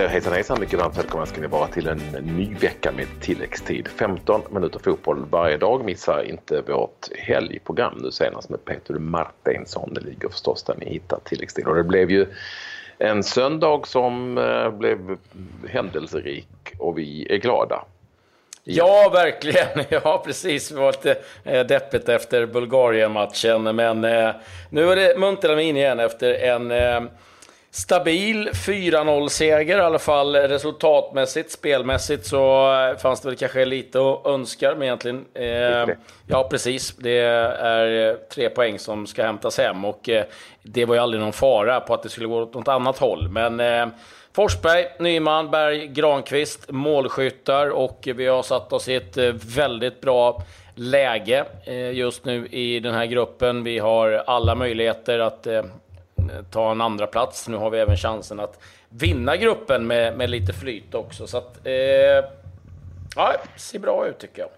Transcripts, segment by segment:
säger hejsan hejsan, mycket varmt välkomna ska ni vara till en ny vecka med tilläggstid. 15 minuter fotboll varje dag. Missa inte vårt helgprogram nu senast med Peter Martinsson. Det ligger förstås där ni hittar tilläggstid. Och det blev ju en söndag som eh, blev händelserik och vi är glada. Ja, verkligen. Ja, precis. Det var lite eh, deppigt efter Bulgarien-matchen. Men eh, nu är det munter in igen efter en stabil 4-0-seger i alla fall resultatmässigt. Spelmässigt så eh, fanns det väl kanske lite att önska, men egentligen... Eh, ja, precis. Det är eh, tre poäng som ska hämtas hem och eh, det var ju aldrig någon fara på att det skulle gå åt något annat håll. Men eh, Forsberg, Nyman, Berg, Granqvist, målskyttar och vi har satt oss i ett eh, väldigt bra läge just nu i den här gruppen. Vi har alla möjligheter att ta en andra plats. Nu har vi även chansen att vinna gruppen med, med lite flyt också. Så att, eh, ja, det ser bra ut tycker jag.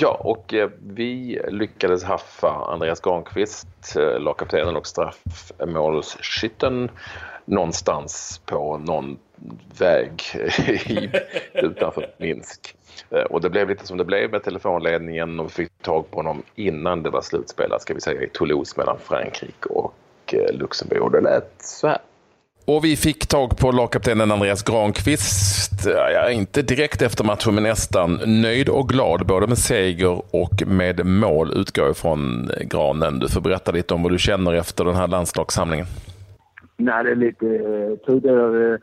Ja, och eh, vi lyckades haffa Andreas Granqvist, eh, lagkaptenen och straffmålsskytten någonstans på någon väg utanför Minsk. Eh, och det blev lite som det blev med telefonledningen och vi fick tag på honom innan det var slutspelat, ska vi säga, i Toulouse mellan Frankrike och Eh, Luxemburg. Det lät så här. Och vi fick tag på lagkaptenen Andreas Granqvist, ja, inte direkt efter matchen men nästan, nöjd och glad både med seger och med mål utgår ifrån Granen. Du får berätta lite om vad du känner efter den här landslagssamlingen. Nej, det är lite eh, tidigare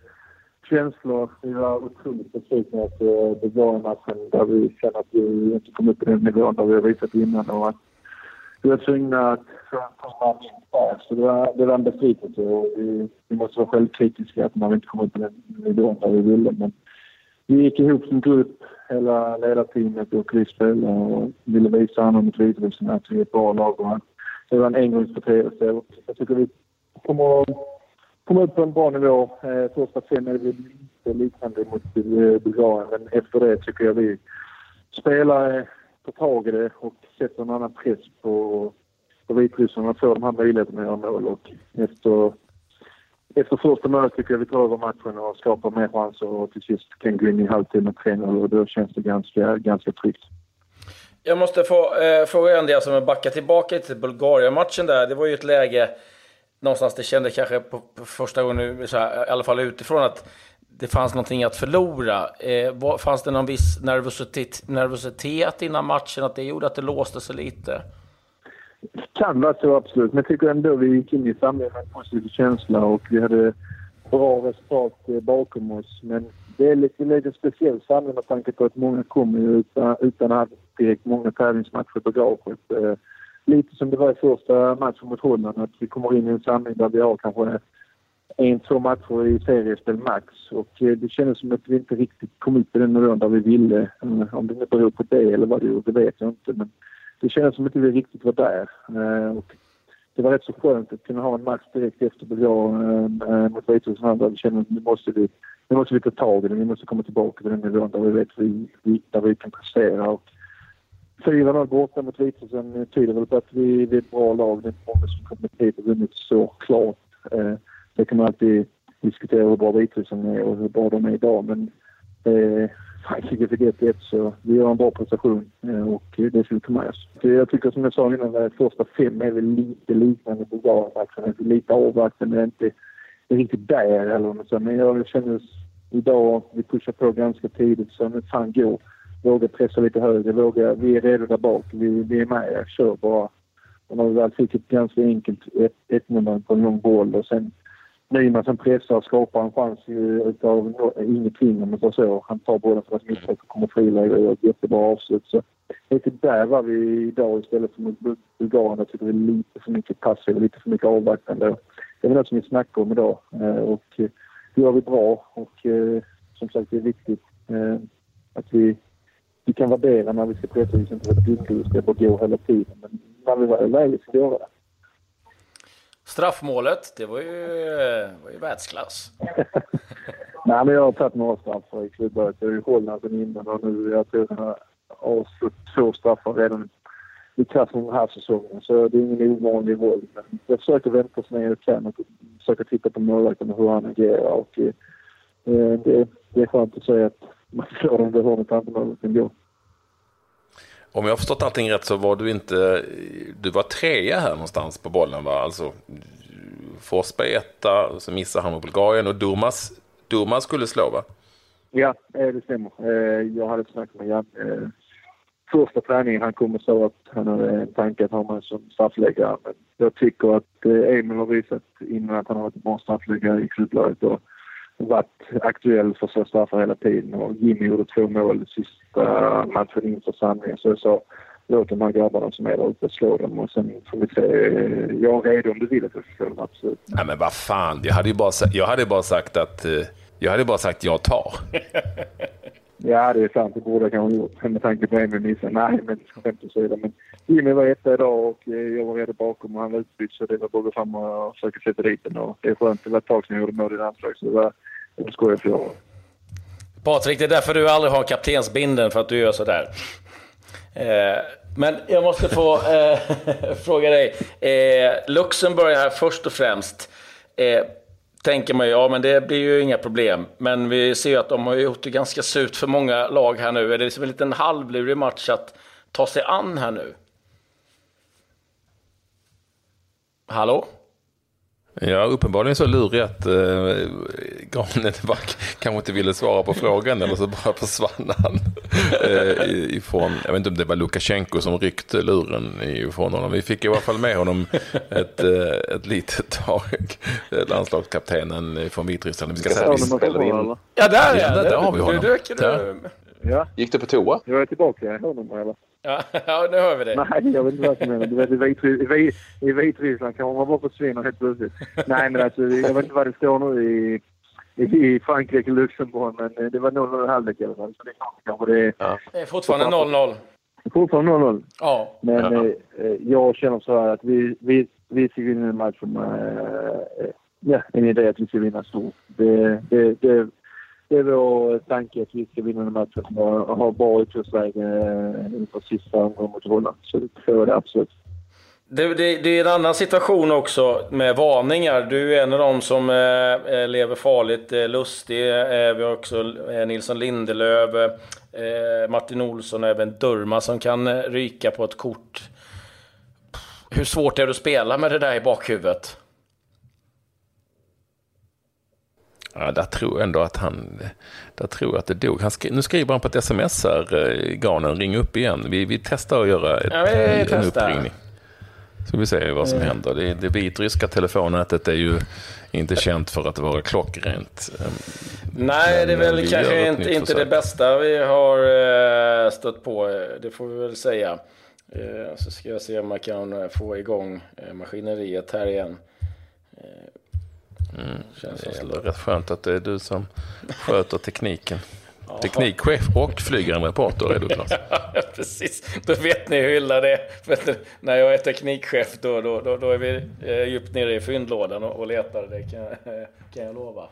känslor. Vi var otroligt besvikna efter Bulgarien-matchen där vi känner att vi inte kom upp på den nivån där vi har visat innan och att vi var tvungna att komma minst där. Så det var, det var en besvikelse och vi, vi måste vara självkritiska att man inte kom upp på den nivån där vi ville. Men vi gick ihop som grupp, hela ledarteamet och vi spelare och ville visa honom mot Vitryssland att vi är ett bra lag och det var en engångsföreteelse. Jag tycker vi kommer att komma upp på en bra nivå. Eh, första fem är det lite liknande mot eh, Bulgarien men efter det tycker jag vi spelar eh, tar tag i det och sätter en annan press på, på vitryssarna att få de här möjligheterna att göra mål. Och efter, efter första målet tycker jag vi tar över matchen och skapar mer chanser och till sist kan gå in i halvtid med 3 och då känns det ganska, ganska tryggt. Jag måste få eh, fråga en del som är backa tillbaka till Bulgarien-matchen där. Det var ju ett läge någonstans det kände kanske på, på första gången, nu, så här, i alla fall utifrån, att det fanns någonting att förlora. Eh, fanns det någon viss nervositet, nervositet innan matchen, att det gjorde att det låste sig lite? Det kan vara så, absolut. Men jag tycker ändå vi gick in i samlingen med en positiv känsla och vi hade bra resultat eh, bakom oss. Men det är lite, lite speciell samling med tanke på att många kommer utan, utan att ha direkt många tävlingsmatcher i bagaget. Eh, lite som det var i första matchen mot Holland, att vi kommer in i en samling där vi har kanske en, två matcher i seriespel max. Och eh, det kändes som att vi inte riktigt kom upp i den nivån där vi ville. Eh, om det nu beror på det eller vad det gjorde, det vet jag inte. Men det kändes som att vi inte riktigt var där. Eh, och det var rätt så skönt att kunna ha en match direkt efter Bulgarien mot Vitryssland där vi kände att nu måste vi, nu måste vi ta tag i det. Vi måste komma tillbaka till den nivån där vi vet vi, där vi kan prestera. Och 4-0 borta mot Vitryssland tyder väl på att vi, vi är ett bra lag. Det är många som kommit hit och vunnit så klart. Det kan man alltid diskutera hur bra Vitryssland är och hur bra de är idag. Men eh, Frankrike fick 1-1 så vi gör en bra prestation eh, och det ska vi ta med oss. Jag tycker som jag sa innan, att första fem är väl lite liknande Bulgarien-matchen. Lite avvaktande, inte riktigt där eller något sånt. Men jag känner idag, vi pushar på ganska tidigt så nu fan gå. Våga pressa lite högre, våga, vi är redo där bak, vi, vi är med, kör bara. Och när vi väl fick ett ganska enkelt 1-0 på en lång boll och sen Nyman som pressar skapar en chans utav ingenting om man säger så. Han tar bollen från ett mittfält och kommer friläge och gör ett jättebra avslut. Så lite där var vi idag istället för mot Bulgarien. Jag tycker vi är lite för mycket passiva, lite för mycket avvaktande. Det är något som vi snackar om idag eh, och det gör vi bra och eh, som sagt det är viktigt eh, att vi, vi kan värdera när vi ska pressa. Vi ska inte vara dumma och ska bara gå hela tiden. Men när vi väl är läge ska vi göra det. Straffmålet, det var ju, var ju världsklass. Nej, men jag har tagit några straffar i klubbar. Jag har ju Holland sen innan och nu jag tror jag har avslutat två straffar redan i klassen den här säsongen. Så det är ingen ovanlig roll. Men jag försöker vänta så länge jag kan och försöker titta på målvakten och hur han agerar. Och, eh, det, det är skönt att säga att man slår dem det håret målet ändå. Om jag har förstått allting rätt så var du inte, du var trea här någonstans på bollen va? Alltså Forsberg etta, så missar han mot Bulgarien och Durmas, Durmas skulle slå va? Ja, eh, det stämmer. Eh, jag hade snackat med Jan. Eh, första träningen han kom och sa att han hade en tanke att ha mig som straffläggare. Men jag tycker att Emil har visat innan att han har varit en bra straffläggare i klubblaget och varit aktuell för så straffar hela tiden. Och Jimmy gjorde två mål sista matchen inför samlingen. Så jag sa låt de här grabbarna som är där uppe slå dem och sen får vi se. Jag är redo om du vill att jag ska slå dem, absolut. Nej men vad fan, jag hade ju bara, jag hade bara sagt att jag hade bara sagt jag tar. ja, det är sant. Det borde jag kanske ha gjort med tanke på Emil missade. Nej, men skämt åsido. Men Jimmy var etta idag och eh, jag var redo bakom och han var utbytt så det var bara att fram och försöka sätta dit den. Och det är skönt. Det var ett tag sedan jag gjorde mål i landslaget, så det var, det var skoj för jag. Patrik, det är därför du aldrig har kaptensbinden för att du gör sådär. Eh, men jag måste få eh, fråga dig. Eh, Luxemburg här först och främst. Eh, tänker man ju, ja men det blir ju inga problem. Men vi ser ju att de har gjort det ganska surt för många lag här nu. Är det liksom en liten halvlurig match att ta sig an här nu? Hallå? Ja, uppenbarligen så lurig att eh, Granen kanske inte ville svara på frågan eller så bara försvann han eh, ifrån, jag vet inte om det var Lukasjenko som ryckte luren ifrån honom. Vi fick i alla fall med honom ett, eh, ett litet tag, landslagskaptenen från Vitryssland. Vi ska säga vi spelar in. Ja, där ja, där, där har vi honom. Du, du, du, Ja. Gick du på toa? Jag är tillbaka. Jag hör mig eller? Ja, ja, nu hör vi det. Nej, jag vet inte vad som händer. Du vet, i, Vitry i, Vitryssland kan man bara försvinna helt plötsligt. Nej, men alltså, jag vet inte vad det står nu i, i Frankrike och Luxemburg, men det var 0-0 halvlek i alla fall. Så det är kanske det. Ja. Det är fortfarande 0-0. Fortfarande 0-0. Ja. Men ja. Eh, jag känner så här att vi, vi, vi ska vinna en match med eh, ja, en idé att vi ska vinna stort. Det, det, det, det är vår tanke att vi ska vinna den matchen och ha bra utgångsläge eh, inför sista omgången mot Holland. Så det tror jag det absolut. Det, det, det, är en annan situation också med varningar. Du är en av dem som eh, eh, lever farligt. Eh, Lustig, eh, vi har också eh, Nilsson Lindelöf, eh, Martin Olsson och även Durma som kan eh, ryka på ett kort. Hur svårt är det att spela med det där i bakhuvudet? Ja, där tror jag ändå att han, där tror jag att det dog. Han skri, nu skriver han på ett sms här, eh, Ganen, ring upp igen. Vi, vi testar att göra ett, ja, en uppringning. Så vi ser vad som mm. händer. Det, det vitryska telefonnätet är ju inte känt för att vara klockrent. Nej, Men det är väl kanske inte, inte det bästa vi har eh, stött på. Det får vi väl säga. Eh, så ska jag se om jag kan få igång maskineriet här igen. Mm. Känns det är rätt skönt att det är du som sköter tekniken. Teknikchef och flygande reporter är du Klas. ja, precis. Då vet ni hur illa det är. När jag är teknikchef då, då, då, då är vi eh, djupt nere i fyndlådan och, och letar. Det kan, kan jag lova.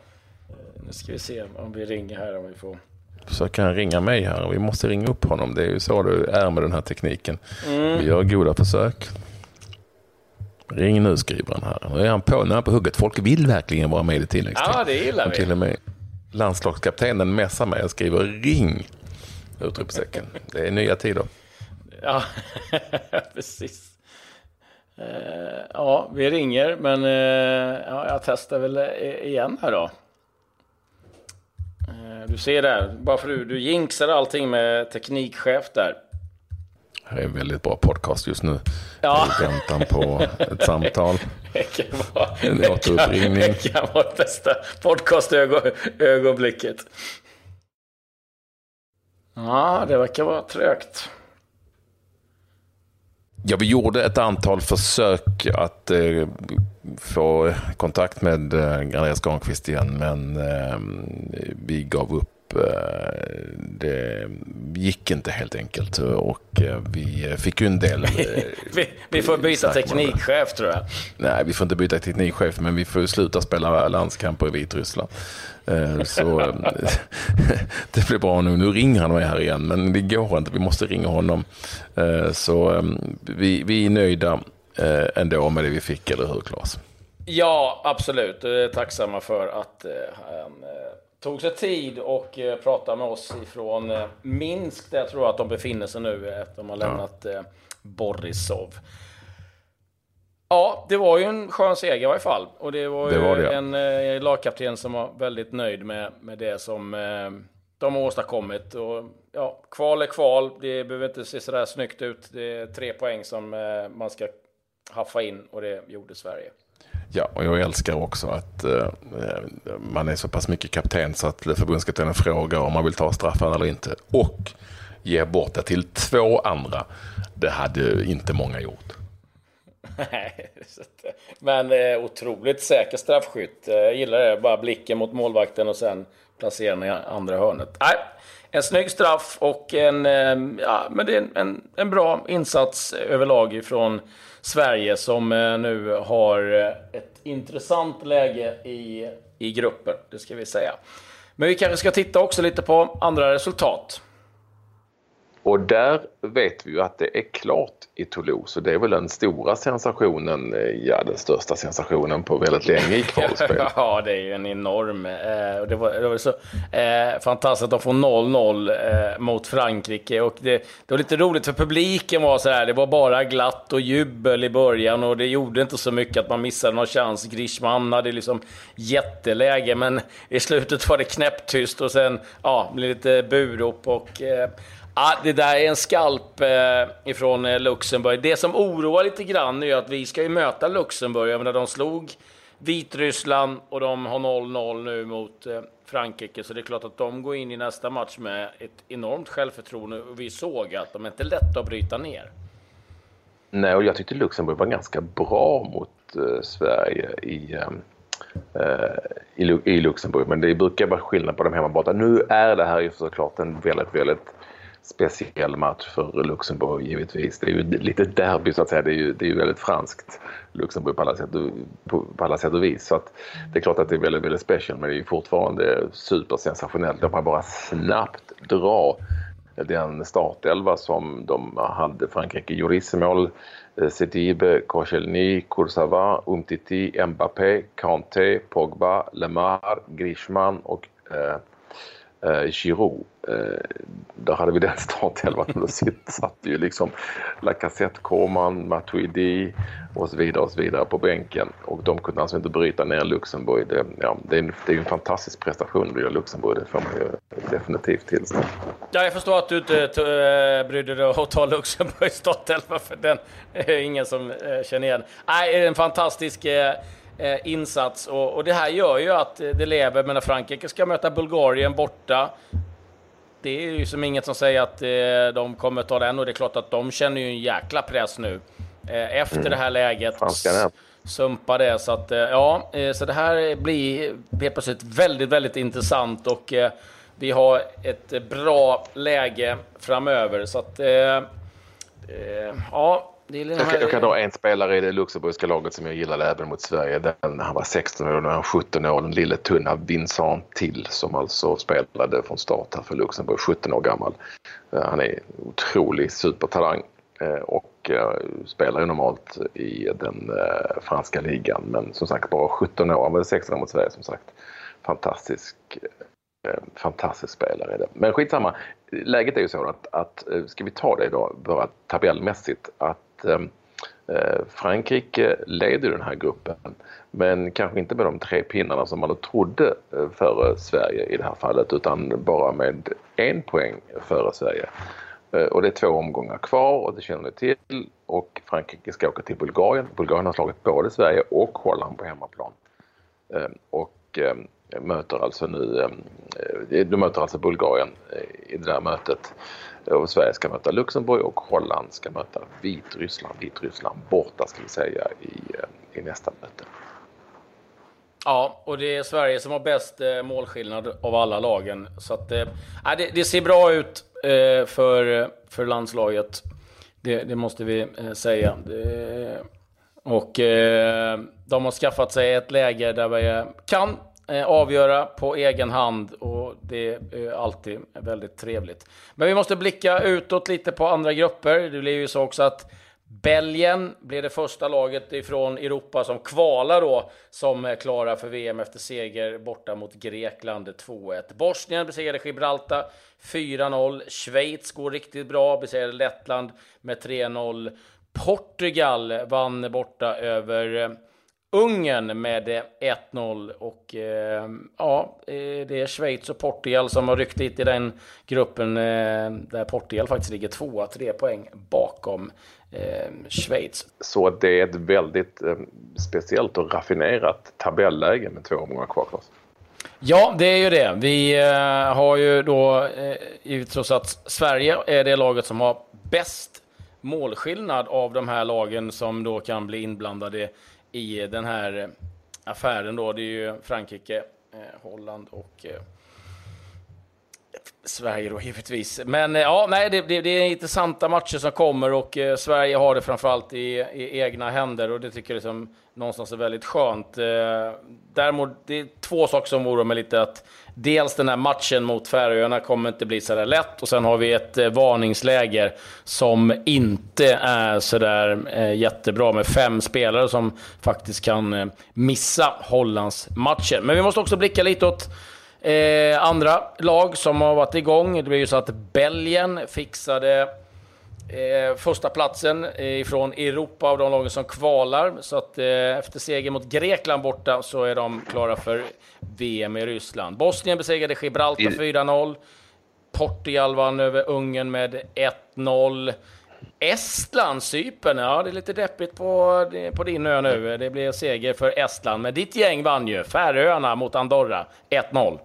Eh, nu ska vi se om vi ringer här om vi får. Försöker han ringa mig här. Vi måste ringa upp honom. Det är ju så det är med den här tekniken. Mm. Vi gör goda försök. Ring nu skriver han här. Nu är han på, nu är han på hugget. Folk vill verkligen vara med i tilläggstid. Ja, det gillar vi. Till och med landslagskaptenen messar mig och skriver ring! Utropstecken. Det är nya tider. Ja, precis. Uh, ja, vi ringer, men uh, ja, jag testar väl igen här då. Du ser där, bara för du, du jinxar allting med teknikchef där. Är en väldigt bra podcast just nu. Ja. I väntan på ett samtal. Det kan vara, en återuppringning. Det kan vara det bästa podcastögonblicket. Ja, det verkar vara trögt. Ja, vi gjorde ett antal försök att eh, få kontakt med eh, Andreas Granqvist igen, men eh, vi gav upp det gick inte helt enkelt och eh, vi fick ju en del... vi, vi får byta teknikchef tror jag. Nej, vi får inte byta teknikchef men vi får sluta spela landskamper i Vitryssland. Eh, så det blir bra nu. Nu ringer han mig här igen men det går inte. Vi måste ringa honom. Så vi, vi är nöjda ändå med det vi fick, eller hur Claes? Ja, absolut. Tacksamma för att han tog sig tid och eh, pratade med oss ifrån eh, Minsk, där jag tror att de befinner sig nu efter att de har lämnat eh, Borisov. Ja, det var ju en skön seger i varje fall. Och det var ju det var det, ja. en eh, lagkapten som var väldigt nöjd med, med det som eh, de har åstadkommit. Och, ja, kval är kval, det behöver inte se sådär snyggt ut. Det är tre poäng som eh, man ska haffa in och det gjorde Sverige. Ja, och jag älskar också att eh, man är så pass mycket kapten så att förbundskaptenen frågar om man vill ta straffen eller inte. Och ger bort det till två andra. Det hade inte många gjort. Men eh, otroligt säker straffskytt. Jag gillar det. Bara blicken mot målvakten och sen placera den i andra hörnet. Nej, en snygg straff och en, eh, ja, men det är en, en bra insats överlag ifrån Sverige som eh, nu har eh, ett intressant läge i, i gruppen. Det ska vi säga. Men vi kanske ska titta också lite på andra resultat. Och där vet vi ju att det är klart i Toulouse och det är väl den stora sensationen, eh, ja den största sensationen på väldigt länge i kvalspel. ja, det är ju en enorm. Eh, det, var, det var så eh, fantastiskt att de får 0-0 eh, mot Frankrike och det, det, var lite roligt för publiken var så här, det var bara glatt och jubel i början och det gjorde inte så mycket att man missade någon chans. Grishman hade liksom jätteläge men i slutet var det knäpptyst och sen ja, lite burop och eh, Ja, det där är en skalp eh, ifrån eh, Luxemburg. Det som oroar lite grann är att vi ska ju möta Luxemburg. Jag menar, de slog Vitryssland och de har 0-0 nu mot eh, Frankrike. Så det är klart att de går in i nästa match med ett enormt självförtroende. Och vi såg att de är inte lätta att bryta ner. Nej, och jag tyckte Luxemburg var ganska bra mot eh, Sverige i, eh, eh i, i, Luxemburg. Men det brukar vara skillnad på de hemma borta. Nu är det här ju såklart en väldigt, väldigt speciell match för Luxemburg givetvis. Det är ju lite derby så att säga. Det är ju, det är ju väldigt franskt Luxemburg på alla, sätt och, på, på alla sätt och vis. Så att det är klart att det är väldigt, väldigt special men det är ju fortfarande supersensationellt. De kan bara snabbt dra den startelva som de hade. Frankrike gjorde mål, eh, Sedibe, Koscielny, Kursava, Umtiti, Mbappé, Kanté, Pogba, Lemar, Grishman och eh, eh, Giroud. Eh, där hade vi den startelvan och då satt ju liksom Lacazette, Coman, Matuidi och så vidare och så vidare på bänken. Och de kunde alltså inte bryta ner Luxemburg. Det, ja, det, är, en, det är en fantastisk prestation att Luxemburg, det får man ju definitivt tillstå. Ja, jag förstår att du inte äh, brydde dig att ta Luxemburgs startelva för den är ingen som äh, känner igen. Nej, en fantastisk äh, insats. Och, och, det här gör ju att eh, det lever. Men när Frankrike ska möta Bulgarien borta. Det är ju som inget som säger att eh, de kommer ta den. Och det är klart att de känner ju en jäkla press nu. Eh, efter mm. det här läget. Sumpa det. Så att, eh, ja, eh, så det här blir helt plötsligt väldigt, väldigt intressant. Och vi har ett bra läge framöver. Så att, ja, jag kan, jag kan dra en spelare i det luxemburgska laget som jag gillade även mot Sverige. Den, han var 16 år, nu är han 17 år. Den lille tunna Vincent Till som alltså spelade från start här för Luxemburg, 17 år gammal. Eh, han är otrolig supertalang eh, och eh, spelar ju normalt i den franska ligan. Men som sagt bara 17 år, han var 16 år mot Sverige som sagt. Fantastisk Eh, fantastisk spelare. Det. Men skitsamma, läget är ju så att, att eh, ska vi ta det då bara tabellmässigt att eh, eh, Frankrike leder den här gruppen men kanske inte med de tre pinnarna som man trodde före Sverige i det här fallet utan bara med en poäng före Sverige. Och det är två omgångar kvar och det känner ni till och Frankrike ska åka till Bulgarien. Bulgarien har slagit både Sverige och Holland på hemmaplan. Och och eh, möter alltså nu, eh, eh, de möter alltså Bulgarien i det där mötet. Och Sverige ska möta Luxemburg och Holland ska möta Vitryssland. Vitryssland borta ska vi säga i, i nästa möte. Ja, och det är Sverige som har bäst målskillnad av alla lagen. Så att, äh, det, det, ser bra ut för, för landslaget. Det, det måste vi säga. Det, och eh, de har skaffat sig ett läge där vi kan Eh, avgöra på egen hand och det är alltid väldigt trevligt. Men vi måste blicka utåt lite på andra grupper. Det blir ju så också att Belgien blir det första laget ifrån Europa som kvalar då som är klara för VM efter seger borta mot Grekland 2-1. Bosnien besegrade Gibraltar 4-0. Schweiz går riktigt bra, besegrade Lettland med 3-0. Portugal vann borta över Ungern med 1-0 och eh, ja, eh, det är Schweiz och Portugal som har ryckt hit i den gruppen eh, där Portugal faktiskt ligger tvåa, tre poäng bakom eh, Schweiz. Så det är ett väldigt eh, speciellt och raffinerat tabelläge med två omgångar kvar. Oss. Ja, det är ju det. Vi eh, har ju då eh, trots att Sverige är det laget som har bäst målskillnad av de här lagen som då kan bli inblandade i den här affären då. Det är ju Frankrike, eh, Holland och eh, Sverige då givetvis. Men eh, ja, nej, det, det, det, är intressanta matcher som kommer och eh, Sverige har det framförallt i, i egna händer och det tycker jag liksom någonstans är väldigt skönt. Eh, däremot, det är två saker som oroar mig lite. Att dels den här matchen mot Färöarna kommer inte bli så där lätt och sen har vi ett eh, varningsläger som inte är så där eh, jättebra med fem spelare som faktiskt kan missa Hollands matcher. Men vi måste också blicka lite åt Eh, andra lag som har varit igång, det blir ju så att Belgien fixade eh, första platsen ifrån Europa av de lagen som kvalar. Så att eh, efter seger mot Grekland borta så är de klara för VM i Ryssland. Bosnien besegrade Gibraltar 4-0. Portugal vann över Ungern med 1-0. Estland, Cypern, ja det är lite deppigt på, på din ö nu. Det blir seger för Estland, men ditt gäng vann ju. Färöarna mot Andorra, 1-0.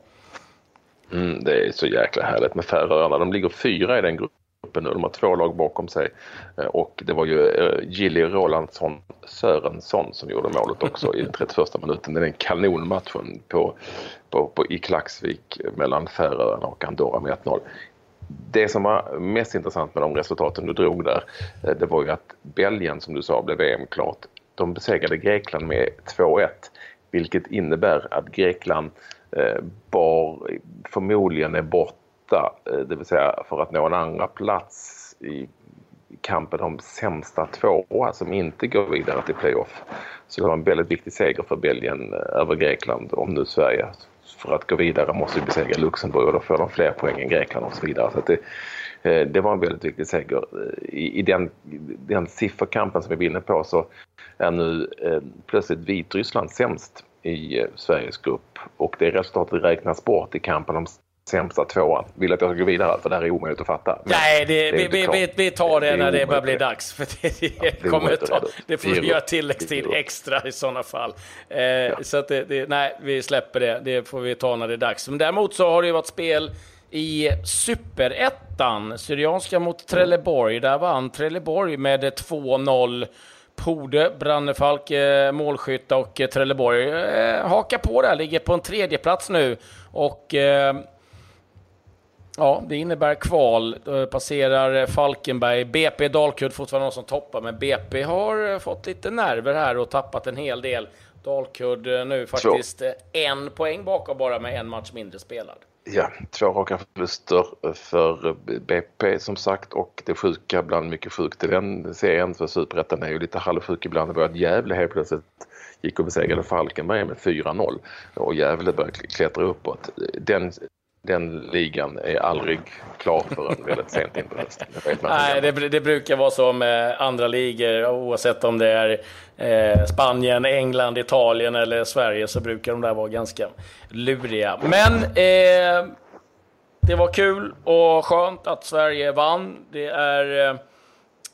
Mm, det är så jäkla härligt med Färöarna. De ligger fyra i den gruppen nu. De har två lag bakom sig. Eh, och det var ju eh, Gilly Rolandsson Sörensson som gjorde målet också i den 31 minuten. Den kanonmatchen på, på, på, i Klaxvik mellan Färöarna och Andorra med 1-0. Det som var mest intressant med de resultaten du drog där, eh, det var ju att Belgien som du sa blev VM-klart. De besegrade Grekland med 2-1 vilket innebär att Grekland Eh, bar förmodligen är borta, eh, det vill säga för att nå en andra plats i kampen om sämsta tvåa alltså som inte går vidare till playoff. Så det var en väldigt viktig seger för Belgien eh, över Grekland om nu Sverige för att gå vidare måste besegra Luxemburg och då får de fler poäng än Grekland och så vidare. Så det, eh, det var en väldigt viktig seger. Eh, I, i den, den sifferkampen som vi vinner inne på så är nu eh, plötsligt Vitryssland sämst i Sveriges grupp och det resultatet räknas bort i kampen om sämsta tvåan. Vill att jag ska gå vidare för det här är omöjligt att fatta. Men Nej, det, det vi, vi, vi, tar det, det när det börjar bli dags. För det, det, ja, kommer ta, det får vi göra tilläggstid extra i sådana fall. Eh, ja. Så att det, nej, vi släpper det. Det får vi ta när det är dags. Men däremot så har det ju varit spel i superettan. Syrianska mot Trelleborg. Där vann Trelleborg med 2-0. Pode, Brannefalk, eh, målskytta och eh, Trelleborg eh, hakar på där, ligger på en tredje plats nu. Och eh, ja, det innebär kval. Passerar Falkenberg. BP Dalkurd fortfarande någon som toppar, men BP har fått lite nerver här och tappat en hel del. Dalkurd nu faktiskt Två. en poäng bakom bara med en match mindre spelad. Ja, två raka förluster för BP som sagt och det sjuka bland mycket sjukt i den serien för Superettan är ju lite halvsjuk ibland. Det var att Gävle helt plötsligt gick och besegrade Falkenberg med 4-0 och Gävle började klättra uppåt. Den den ligan är aldrig klar förrän väldigt sent in på hösten. Nej, det, det, brukar vara så med andra ligor, oavsett om det är eh, Spanien, England, Italien eller Sverige, så brukar de där vara ganska luriga. Men eh, det var kul och skönt att Sverige vann. Det är eh,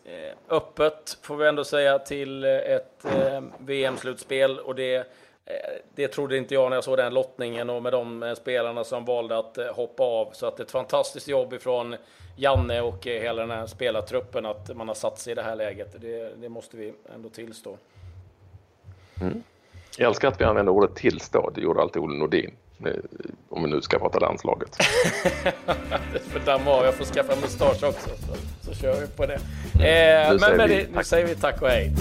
Eh, öppet, får vi ändå säga, till eh, ett eh, VM-slutspel och det det trodde inte jag när jag såg den lottningen och med de spelarna som valde att hoppa av. Så att ett fantastiskt jobb ifrån Janne och hela den här spelartruppen att man har satt sig i det här läget. Det, det måste vi ändå tillstå. Mm. Jag älskar att vi använder ordet tillstå. Det gjorde alltid Olle Nordin. Om vi nu ska prata landslaget. för damma av, jag får skaffa mustasch också. Så, så kör vi på det. Eh, men, men nu säger vi tack och hej.